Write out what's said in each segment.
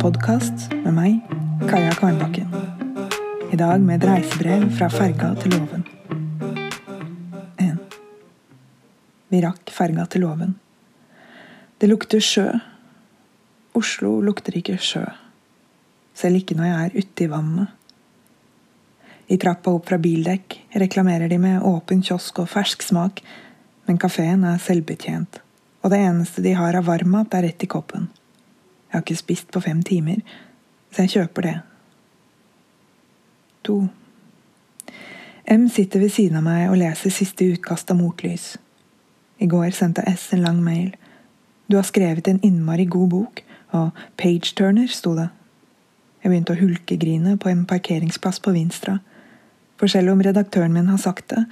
podkast med meg, Kaja Kvernbakken. I dag med et reisebrev fra ferga til låven. 1. Vi rakk ferga til låven. Det lukter sjø. Oslo lukter ikke sjø. Selv ikke når jeg er ute i vannet. I trappa opp fra bildekk reklamerer de med åpen kiosk og fersk smak, men kafeen er selvbetjent, og det eneste de har av varmmat, er rett i koppen. Jeg har ikke spist på fem timer, så jeg kjøper det. To. M sitter ved siden av meg og leser siste utkast av Motlys. I går sendte S en lang mail. Du har skrevet en innmari god bok, og page-turner, sto det. Jeg begynte å hulkegrine på en parkeringsplass på Vinstra. For selv om redaktøren min har sagt det,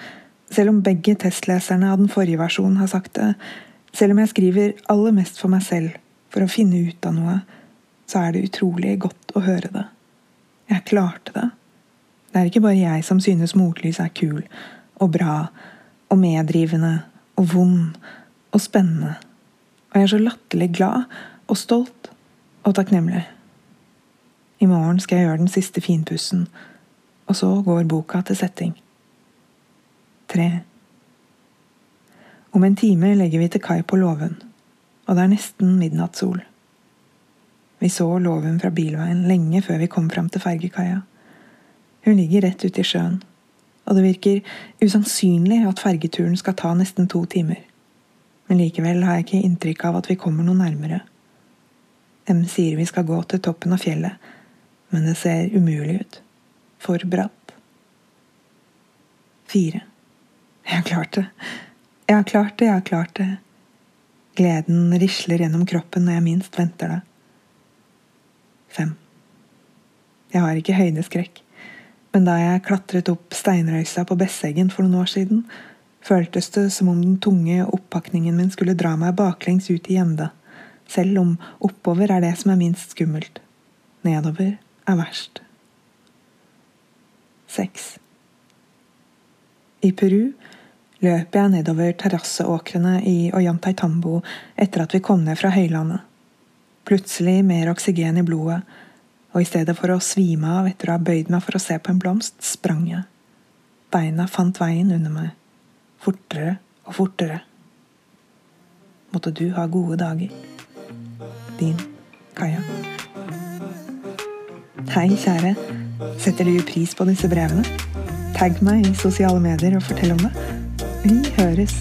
selv om begge testleserne av den forrige versjonen har sagt det, selv om jeg skriver aller mest for meg selv, for å finne ut av noe, så er det utrolig godt å høre det. Jeg klarte det. Det er ikke bare jeg som synes motlys er kul og bra og meddrivende og vond og spennende. Og jeg er så latterlig glad og stolt og takknemlig. I morgen skal jeg gjøre den siste finpussen, og så går boka til setting. Tre. Om en time legger vi til kai på låven og det er nesten midnattssol. Vi så låven fra bilveien lenge før vi kom fram til fergekaia. Hun ligger rett ute i sjøen, og det virker usannsynlig at fergeturen skal ta nesten to timer. Men likevel har jeg ikke inntrykk av at vi kommer noe nærmere. M sier vi skal gå til toppen av fjellet, men det ser umulig ut. For bratt. Fire. Jeg har klart det. Jeg har klart det, jeg har klart det. Gleden risler gjennom kroppen når jeg minst venter det. Fem. Jeg har ikke høydeskrekk, men da jeg klatret opp steinrøysa på Besseggen for noen år siden, føltes det som om den tunge oppakningen min skulle dra meg baklengs ut i gjende, selv om oppover er det som er minst skummelt. Nedover er verst. Seks. I Peru løp jeg nedover terrasseåkrene i Ollantaytambo etter at vi kom ned fra høylandet. Plutselig mer oksygen i blodet, og i stedet for å svime av etter å ha bøyd meg for å se på en blomst, sprang jeg. Beina fant veien under meg, fortere og fortere. Måtte du ha gode dager. Din Kaja. Hei, kjære. Setter du pris på disse brevene? Tagg meg i sosiale medier og fortell om det. Vi høres.